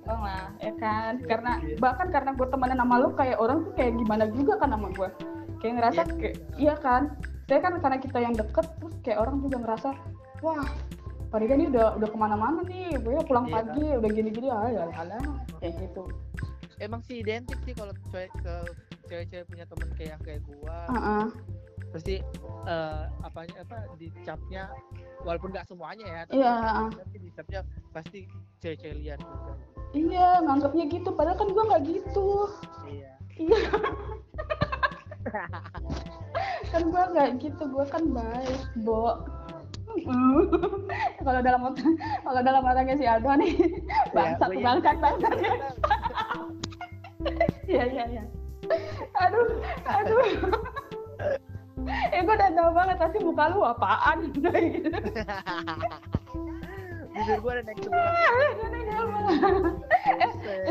oh lah ya kan? Karena bahkan karena gue temenan sama lu kayak orang tuh kayak gimana juga kan sama gue kayak ngerasa Iya. kayak iya kan? Saya kan karena kita yang deket terus kayak orang juga ngerasa wah Pak Rida nih udah udah ke mana-mana nih, gue pulang Iya. pagi udah gini-gini, ah ya lah, kayak gitu. emang sih identik sih kalau cewek ke cewek-cewek punya temen kayak yang kayak gua Heeh. pasti eh, apanya apa dicapnya walaupun nggak semuanya ya Iya, heeh. tapi dicapnya pasti cewek-cewek liar juga Iya, nganggapnya gitu. Padahal kan gue nggak gitu. iya Iya. kan gue nggak gitu. Gue kan baik, Bo. kalau dalam kalau dalam otaknya si Aldo nih, bangsat, gua bangsat, yakin. bangsat. Iya, iya, iya. Aduh, aduh. eh, gue udah tahu banget pasti muka lu apaan jujur gua ada naik eh,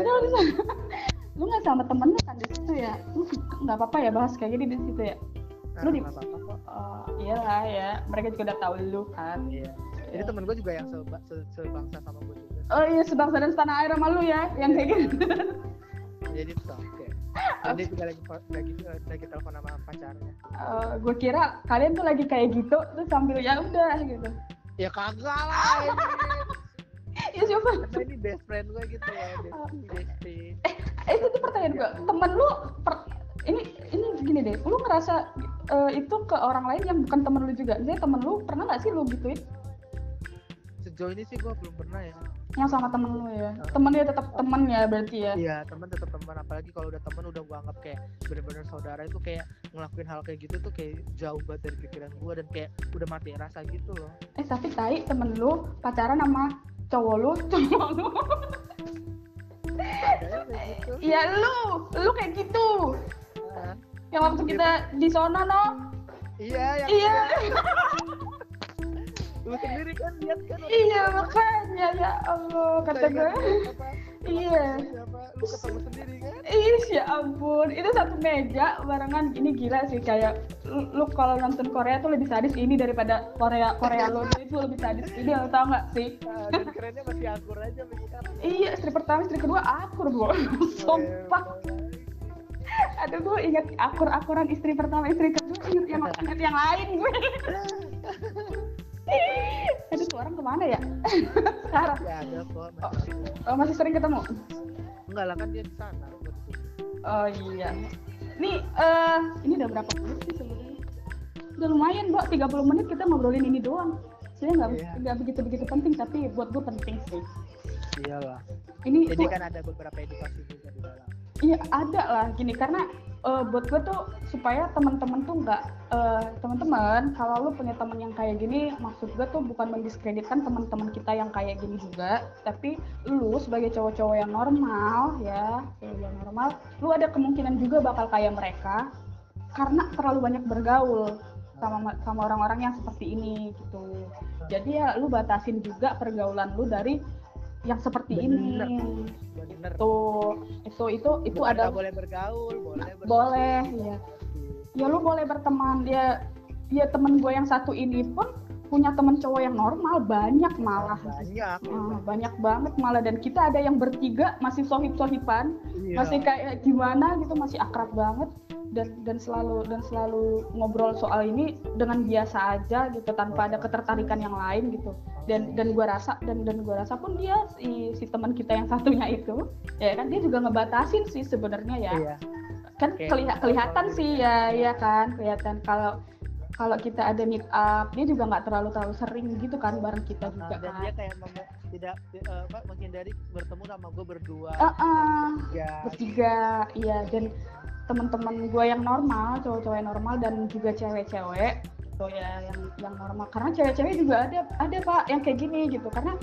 itu lu. Lu nggak sama temen lu kan di situ ya? Lu nggak apa-apa ya bahas kayak gini di situ ya? Lu di- nggak apa-apa kok Oh, iyalah ya. Mereka juga udah tahu lu kan. iya jadi temen gua juga yang seba- se- sebangsa sama gua juga Oh iya, sebangsa dan setanah air sama lu ya, yang kayak gitu. jadi itu oke dia juga lagi lagi lagi telepon sama pacarnya Eh, gue kira kalian tuh lagi kayak gitu, terus sambil ya udah gitu. ya kagak lah Ya siapa? karena ini best friend gua gitu ya bestie bestie Eh itu tuh pertanyaan gue. Temen lu, per- ini ini gini deh, lu ngerasa eh, itu ke orang lain yang bukan temen lu juga? Jadi temen lu pernah nggak sih lu gituin? sejauh ini sih gua belum pernah ya Yang sama temen lu ya? Temen dia tetap temen ya berarti ya? Iya teman tetap teman apalagi kalau udah teman udah gua anggap kayak bener-bener saudara itu kayak ngelakuin hal kayak gitu tuh kayak jauh banget dari pikiran gua dan kayak udah mati rasa gitu loh. Eh tapi tai temen lu pacaran sama cowok lu, cowok lu. Gitu. Iya lu, lu kayak gitu. Yang waktu kita di sono no. iya yang Iya, lu sendiri kan lihat kan iya makanya ya Allah kata gue. Iya. siapa lu ketemu sendiri kan ya ampun. Itu satu meja barengan ini gila sih kayak lu, lu kalau nonton Korea tuh lebih sadis ini daripada Korea Korea lo itu lebih sadis ini lo tau gak sih? nah, dan kerennya masih akur aja sekarang Iya, istri pertama, istri kedua akur, Bu. Sumpah. Aduh, gue inget akur-akuran istri pertama, istri kedua, inget yang, inget yang lain gue. Aduh, tuh orang ke mana ya? Sekarang. ya ada kok masih Oh, masih sering ketemu? enggak lah kan dia di sana. Oh iya. Nih, eh ini udah berapa menit sih sebenarnya? Udah lumayan, Mbak. 30 menit kita ngobrolin ini doang. Saya nggak Iya. nggak begitu-begitu penting, tapi buat gue penting sih. iyalah Ini jadi tuh- kan ada beberapa edukasi juga Iya ada lah. Gini karena eh, buat gue tuh supaya teman-teman tuh nggak eh, teman-teman kalau lu punya teman yang kayak gini maksud gue tuh bukan mendiskreditkan teman-teman kita yang kayak gini juga tapi lu sebagai cowok-cowok yang normal ya cowok yang normal lu ada kemungkinan juga bakal kayak mereka karena terlalu banyak bergaul sama sama orang-orang yang seperti ini gitu. Jadi ya lu batasin juga pergaulan lu dari yang seperti Bener. ini bener tuh itu itu itu ada boleh bergaul boleh bergaul. boleh ya ya lu boleh berteman dia ya temen gue yang satu ini pun punya temen cowok yang normal banyak malah. banyak. Ah, banyak banget malah. Dan kita ada yang bertiga masih sohib sohiban Iya. masih kayak gimana gitu masih akrab banget. Dan dan selalu dan selalu ngobrol soal ini dengan biasa aja gitu tanpa ada ketertarikan yang lain gitu. Dan dan gua rasa dan dan gua rasa pun dia si si teman kita yang satunya itu ya kan dia juga ngebatasin sih sebenarnya ya. Iya. Kan Kayak- keliha- kelihatan sih ya ya kan kelihatan kalau kalau kita ada meet up dia juga nggak terlalu terlalu sering gitu kan bareng kita Nah, juga dan kan. dia kayak mem- tidak apa menghindari bertemu sama gue berdua. Ah, ah, ya bertiga iya. Dan teman-teman gue yang normal cowok-cowok yang normal dan juga cewek-cewek gitu ya yang yang normal. Karena cewek-cewek juga ada ada pak yang kayak gini gitu. Karena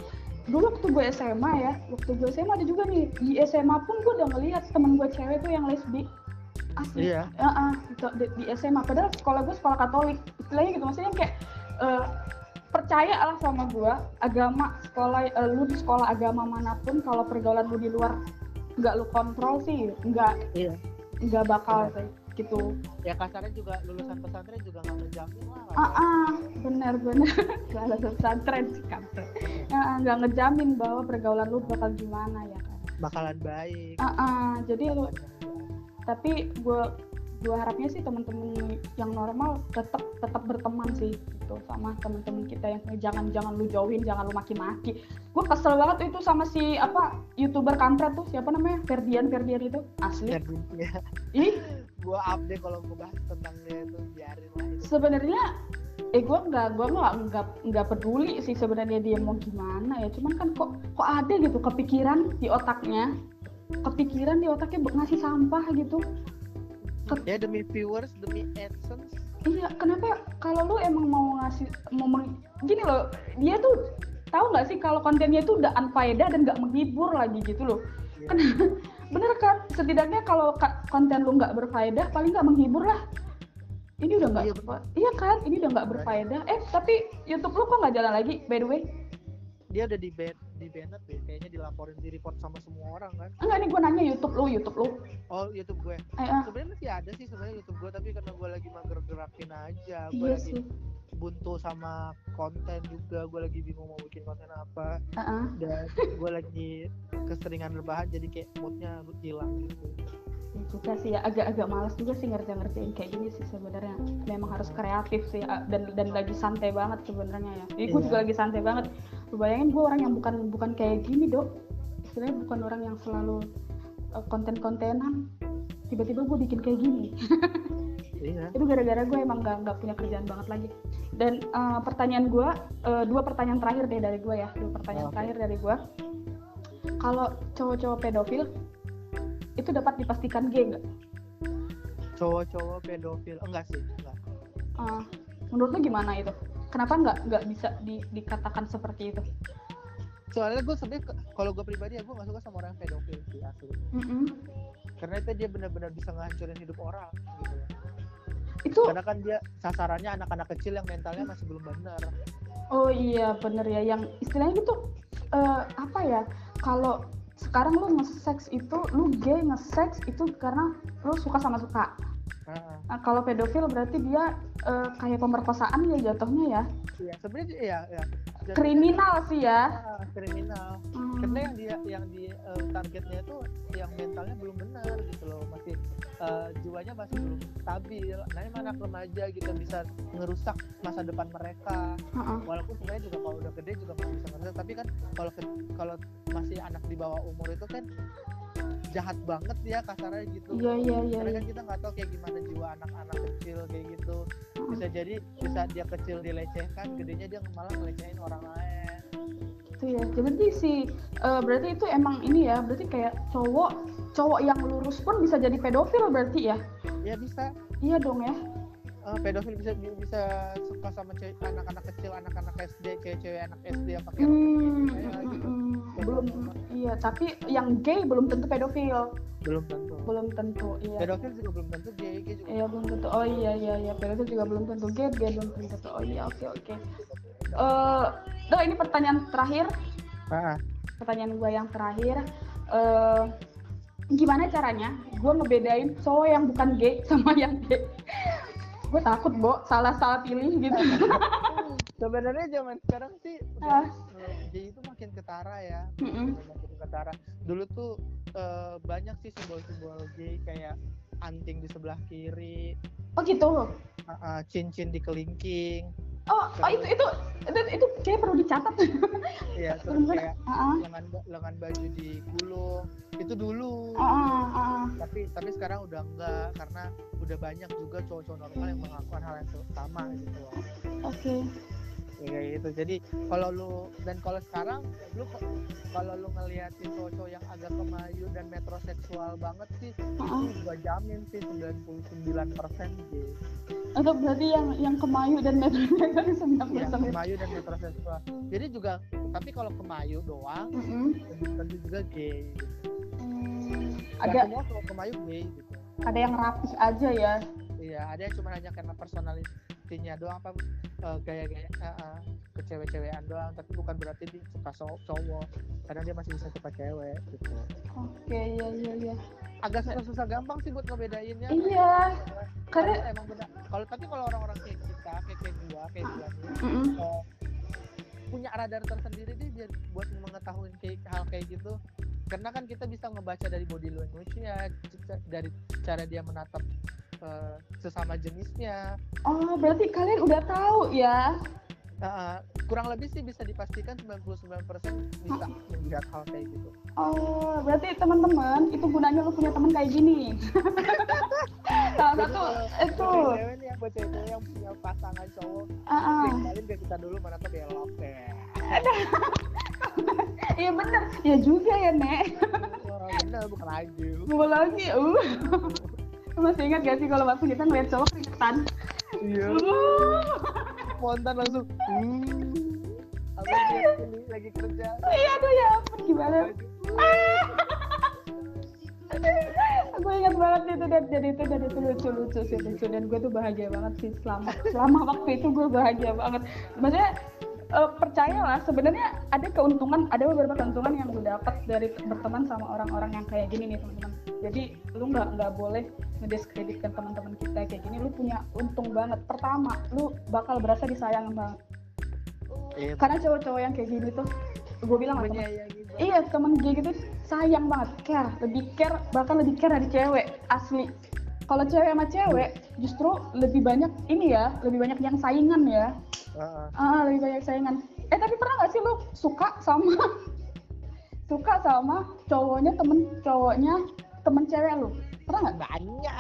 dulu waktu gue SMA ya waktu gue SMA ada juga nih. Di SMA pun gue udah ngelihat temen gue cewek tuh yang lesbi asli. Iya. Heeh, gitu, di, di SMA padahal sekolah gue sekolah Katolik. Istilahnya gitu maksudnya kayak eh, percaya lah sama gue agama sekolah eh, lu di sekolah agama mana pun kalau pergaulan lu di luar nggak lu kontrol sih nggak iya. nggak bakal sih gitu. Ya kasarnya juga lulusan pesantren juga nggak menjamin lah ah ah bener bener salah pesantren sih kampret nggak ngejamin bahwa pergaulan lu bakal gimana ya kan. Bakalan baik. Ah ah, jadi lu tapi gue gue harapnya sih teman-teman yang normal tetap tetap berteman sih gitu sama teman-teman kita yang jangan jangan lu jauhin jangan lu maki-maki. Gue kesel banget itu sama si apa youtuber kampret tuh. Siapa namanya? Ferdian Ferdian itu. Asli. Ya ih. Gue update kalau gue bahas tentang dia itu biarin lah sebenarnya eh gue nggak gue nggak nggak nggak peduli sih sebenarnya dia mau gimana ya. Cuman kan kok kok ada gitu kepikiran di otaknya kepikiran di otaknya ngasih sampah gitu ya demi viewers demi adsense Iya, kenapa kalau lu emang mau ngasih mau meng- gini loh, dia tuh tahu nggak sih kalau kontennya itu udah unfaedah dan nggak menghibur lagi gitu loh. ya, Kan bener kan? Setidaknya kalau ka- konten lu nggak berfaedah, paling nggak menghibur lah. Ini udah nggak, Iya, iya, iya kan? Ini udah nggak berfaedah. Eh tapi YouTube lu kok nggak jalan lagi? By the way, dia udah di ban di banned deh kayaknya dilaporin di report sama semua orang kan enggak nih gue nanya YouTube lu, YouTube lu. oh YouTube gue Eh, ah, sebenarnya masih ada sih sebenarnya YouTube gue tapi karena gue lagi mager gerakin aja gue iya lagi sih. buntu sama konten juga gue lagi bingung mau bikin konten apa Ah, ah. dan gue lagi keseringan rebahan jadi kayak moodnya hilang gitu Ya juga sih ya agak-agak malas juga sih ngerjain-ngerjain kayak gini sih sebenarnya. Memang harus kreatif sih dan dan lagi santai banget sebenarnya ya. Gue Iya. juga lagi santai banget. Lu bayangin gue orang yang bukan bukan kayak gini dok. Istilahnya bukan orang yang selalu uh, konten-kontenan. Tiba-tiba gue bikin kayak gini. Iya. Itu gara-gara gue emang gak, nggak punya kerjaan banget lagi. Dan uh, pertanyaan gue uh, dua pertanyaan terakhir deh dari gue ya. Dua pertanyaan Oke. terakhir dari gue kalau cowok-cowok pedofil itu dapat dipastikan gay nggak cowok-cowok pedofil enggak sih enggak Uh, menurut lu gimana itu? Kenapa nggak nggak bisa di- dikatakan seperti itu? soalnya gue sebenarnya ke- kalau gue pribadi ya gue gak suka sama orang pedofil sih asli Mm-mm. karena itu dia benar-benar bisa ngancurin hidup orang gitu Itu karena kan dia sasarannya anak-anak kecil yang mentalnya masih belum benar oh iya bener ya yang istilahnya gitu eh, apa ya? Kalau sekarang lu nge-sex itu lu gay nge-sex itu karena lu suka sama suka. Heeh. Nah, kalau pedofil berarti dia eh, kayak pemerkosaan ya jatuhnya ya. Iya, sebenarnya iya, ya. Jadi- Kriminal sih ya. Ah, kriminal. Hmm. Karena yang dia yang di eh, targetnya itu yang mentalnya belum benar gitu loh, masih eh, jiwanya masih belum stabil. Nah, emang anak remaja gitu bisa ngerusak masa depan mereka. Heeh. Walaupun sebenarnya juga kalau udah gede juga masih bisa ngerusak, tapi kan kalau kalau masih anak di bawah umur itu kan jahat banget ya kasarnya gitu. Iya iya iya. Karena iya. kan kita nggak tahu kayak gimana jiwa anak-anak kecil kayak gitu. Bisa jadi bisa dia kecil dilecehkan, gedenya dia malah ngelecehin orang lain. itu ya jadi si eh, berarti itu emang ini ya berarti kayak cowok cowok yang lurus pun bisa jadi pedofil berarti ya Ya bisa iya dong ya eh, pedofil bisa bisa suka sama cewek- anak-anak kecil, anak-anak SD, cewek-cewek anak SD yang pakai rok Hmm, kayak mm, gitu. Belum iya tapi yang gay belum tentu pedofil. Belum tentu. belum tentu iya. Pedofil juga belum tentu, gay, gay juga. iya belum tentu. Oh iya iya iya. Pedofil juga belum tentu. Gay gay belum tentu. Oh iya oke oke. Eh oh, ini pertanyaan terakhir. Ah, pertanyaan gue yang terakhir. Eh gimana caranya gue ngebedain cowok yang bukan gay sama yang gay? Gue takut bo salah salah pilih gitu Sebenarnya zaman sekarang sih gay itu makin ketara ya. Udah Makin ketara. Dulu tuh eh, banyak sih simbol-simbol gay kayak anting di sebelah kiri, oh gitu? Ah, ah, cincin di kelingking, oh oh itu itu itu, itu kayak perlu dicatat. Iya terus kayak Ah, lengan lengan baju digulung itu dulu. Ah, ah. tapi tapi sekarang udah enggak karena udah banyak juga cowok-cowok normal yang melakukan hal yang sama gitu loh. Oke Ya, kayak gitu jadi kalau lu dan kalau sekarang lu kalau lu ngeliatin cowok-cowok yang agak kemayu dan metroseksual banget sih ah. itu gua jamin sih 99% persen gitu Atau berarti yang yang kemayu dan metro dari sembilan yang persen itu. kemayu dan metroseksual jadi juga tapi kalau kemayu doang Mm-mm. tentu juga gay gitu. Hmm, ada cowok kemayu gay gitu ada yang rapih aja ya. Iya ada yang cuma hanya karena personalitinya doang apa eh, gaya-gaya eh, eh, kecewe-cewean doang tapi bukan berarti dia suka so- cowok. Karena dia masih bisa suka cewek gitu. Oke, iya iya iya. agak susah-susah gampang sih buat ngebedainnya. Iya, karena karena emang benar kalau tapi kalau orang-orang kayak kita kayak kayak gua kayak gua eh, punya radar tersendiri biar buat mengetahui kayak hal kayak gitu. Karena kan kita bisa ngebaca dari body language-nya c- dari cara dia menatap eh, sesama jenisnya oh berarti kalian udah tahu ya. Nah, kurang lebih sih bisa dipastikan 99% bisa melihat hal kayak gitu. Oh, berarti teman-teman itu gunanya lu punya teman kayak gini. Salah satu itu. Cewek nih yang buat cewek yang punya pasangan cowok, Ah, ah. kenalin ke kita dulu mana tuh belok deh. Iya bener, ya juga ya Nek. Wah, bener bukan lagi. Mau lagi, uh. Masih ingat gak sih kalau waktu kita ngeliat cowok keringetan? Iya. Uh. Spontan langsung. Hmm. Sih ini lagi kerja? Iya aduh ya ampun gimana? Gue ingat banget itu dan jadi itu dan itu lucu lucu sih lucu dan gue tuh bahagia banget sih selama selama waktu itu gue bahagia banget. Maksudnya eh, percayalah sebenarnya ada keuntungan ada beberapa keuntungan yang gue dapat dari berteman sama orang-orang yang kayak gini nih teman-teman. Jadi lu nggak nggak boleh ngediskreditkan teman-teman kita kayak gini. Lu punya untung banget. Pertama, lu bakal berasa disayang banget. Iya. Karena cowok-cowok yang kayak gini tuh, gue bilang teman- Menyayangi banget. Iya temen gue gitu sayang banget, care, lebih care, bahkan lebih care dari cewek asli. Kalau cewek sama cewek justru lebih banyak ini ya, lebih banyak yang saingan ya. Heeh. Ah lebih banyak saingan. Eh tapi pernah nggak sih lu suka sama suka sama cowoknya temen cowoknya temen cewek lu? Pernah nggak? banyak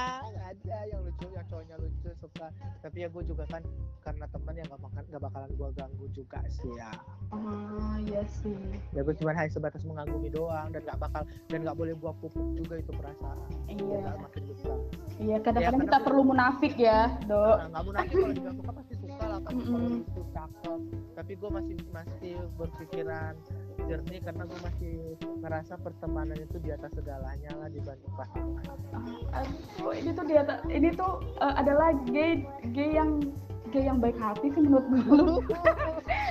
ada yang lucu yang cowoknya lucu suka tapi ya gue juga kan karena teman yang gak, makan, gak bakalan gue ganggu juga sih ya Ah iya sih. ya gue cuma hanya sebatas mengagumi doang dan gak bakal dan gak boleh gue pupuk juga itu perasaan Iya. Makin besar Iya kadang-kadang Ya, kita perlu munafik ya, nah, nggak munafik kalau juga suka pasti suka lah pasti kalau Mm-mm. itu cakep tapi gue masih masih berpikiran jernih karena gue masih ngerasa pertemanan itu di atas segalanya lah dibanding pasangan Aduh, ini tuh dia ini tuh eh, adalah gay gay yang gay yang baik hati sih menurut gue.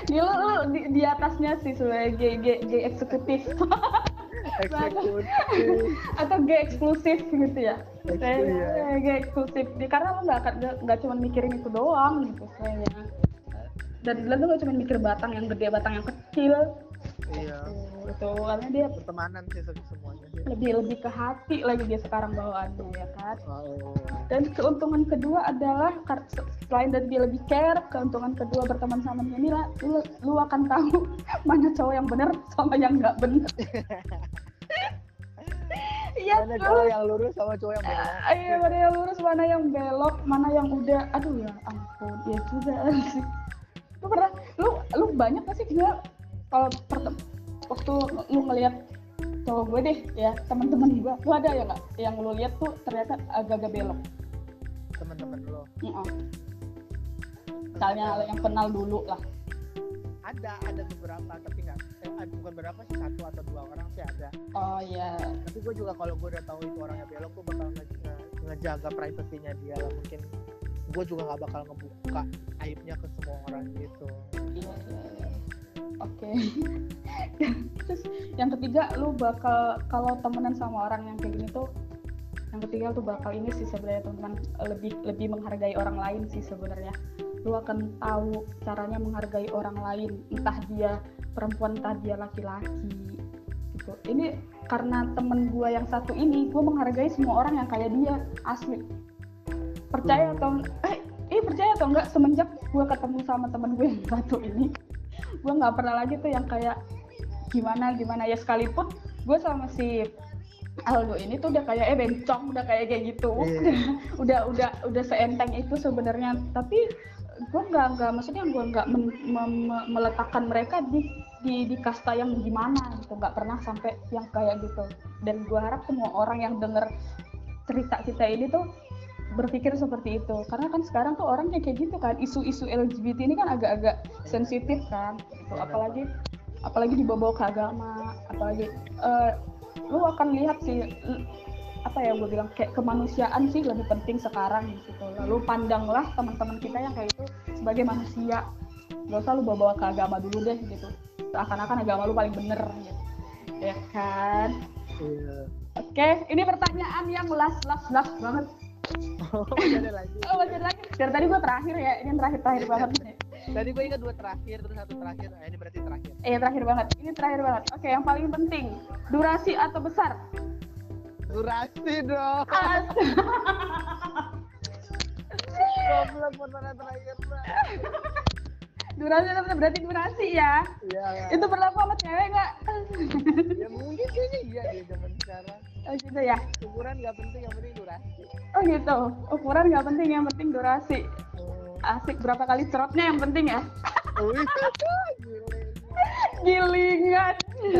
Ini lu, lu di, di atasnya sih sebagai gay gay, gay eksekutif atau gay eksklusif gitu ya. Kayaknya gay eksklusif. Di- Karena lu nggak nggak cuma mikirin itu doang gitu kayaknya. Dan lu nggak cuma mikir batang yang gede, batang yang kecil. iya Tuh, Gitu. Karena dia pertemanan sih se- semuanya sih lebih lebih ke hati lagi dia sekarang bawaannya ya kan. oh. Dan keuntungan kedua adalah selain dari dia lebih care, keuntungan kedua berteman sama dia ini lah, lu, lu akan tahu mana cowok yang benar sama yang nggak benar. Iya mana cowok yang lurus sama cowok yang belok Iya, mana yang lurus, mana yang belok, mana yang udah, aduh ya ampun, iya juga sih. Lu pernah, lu, lu banyak gak sih juga kalau waktu lu ngelihat cowok gue deh ya teman-teman gue, lu ada ya nggak yang lu lihat tuh ternyata agak-agak belok. teman-teman lo Heeh. Misalnya yang kenal dulu lah. ada ada beberapa tapi nggak eh, ada- bukan berapa sih satu atau dua orang sih ada Oh iya. tapi gue juga kalau gue udah tahu itu orangnya belok gue bakal nge- nge- ngejaga privasinya dia lah mungkin gue juga nggak bakal ngebuka aibnya ke semua orang gitu Iya, iya, iya. Oke. Terus yang ketiga lu bakal kalau temenan sama orang yang kayak gini tuh yang ketiga tuh bakal ini sih sebenarnya teman-teman lebih lebih menghargai orang lain sih sebenarnya. Lu akan tahu caranya menghargai orang lain, entah dia perempuan entah dia laki-laki gitu. Ini karena temen gua yang satu ini, gua menghargai semua orang yang kayak dia asli. Percaya Hmm. atau eh, eh percaya atau enggak semenjak gue ketemu sama temen gue yang satu ini gue nggak pernah lagi tuh yang kayak gimana gimana? Ya sekalipun gue sama si Aldo ini tuh udah kayak eh bencong udah kayak kayak gitu. Iya. udah udah udah seenteng itu sebenarnya. Tapi gue nggak nggak maksudnya gue nggak mem- me- meletakkan mereka di di di kasta yang gimana gitu. Nggak pernah sampai yang kayak gitu. Dan gue harap semua orang yang denger cerita kita ini tuh berpikir seperti itu. Karena kan sekarang tuh orangnya kayak gitu kan. Isu-isu LGBT ini kan agak-agak sensitif kan. Gitu. apalagi apalagi dibawa ke agama apalagi eh, lu akan lihat sih apa ya gue bilang kayak kemanusiaan sih lebih penting sekarang gitu. Lalu pandanglah teman-teman kita yang kayak itu sebagai manusia. Gak usah lu bawa-bawa ke agama dulu deh gitu. Seakan-akan agama lu paling bener gitu. Ya kan? Iya. oke ini pertanyaan yang last last last banget Oh, masih ada lagi. oh masih ada lagi dari tadi gue terakhir ya ini yang terakhir terakhir banget Tadi gue ingat dua terakhir, terus satu terakhir. Nah, ini berarti terakhir. eh terakhir banget ini terakhir banget oke yang paling penting durasi atau besar Durasi dong. As- Goblok pertanyaan terakhir. Mbak. durasi atau besar berarti durasi ya Iya. itu berlaku sama cewek nggak Ya mungkin kayaknya iya deh zaman sekarang. Oh gitu ya Ukuran nggak penting, yang penting durasi. oh gitu ukuran nggak penting yang penting durasi Oh. asik berapa kali cerotnya yang penting ya gile. gilingan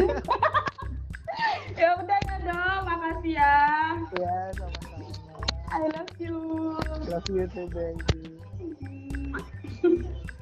ya udah ya dong makasih ya Ya, sama-sama. I love you Love you too, baby.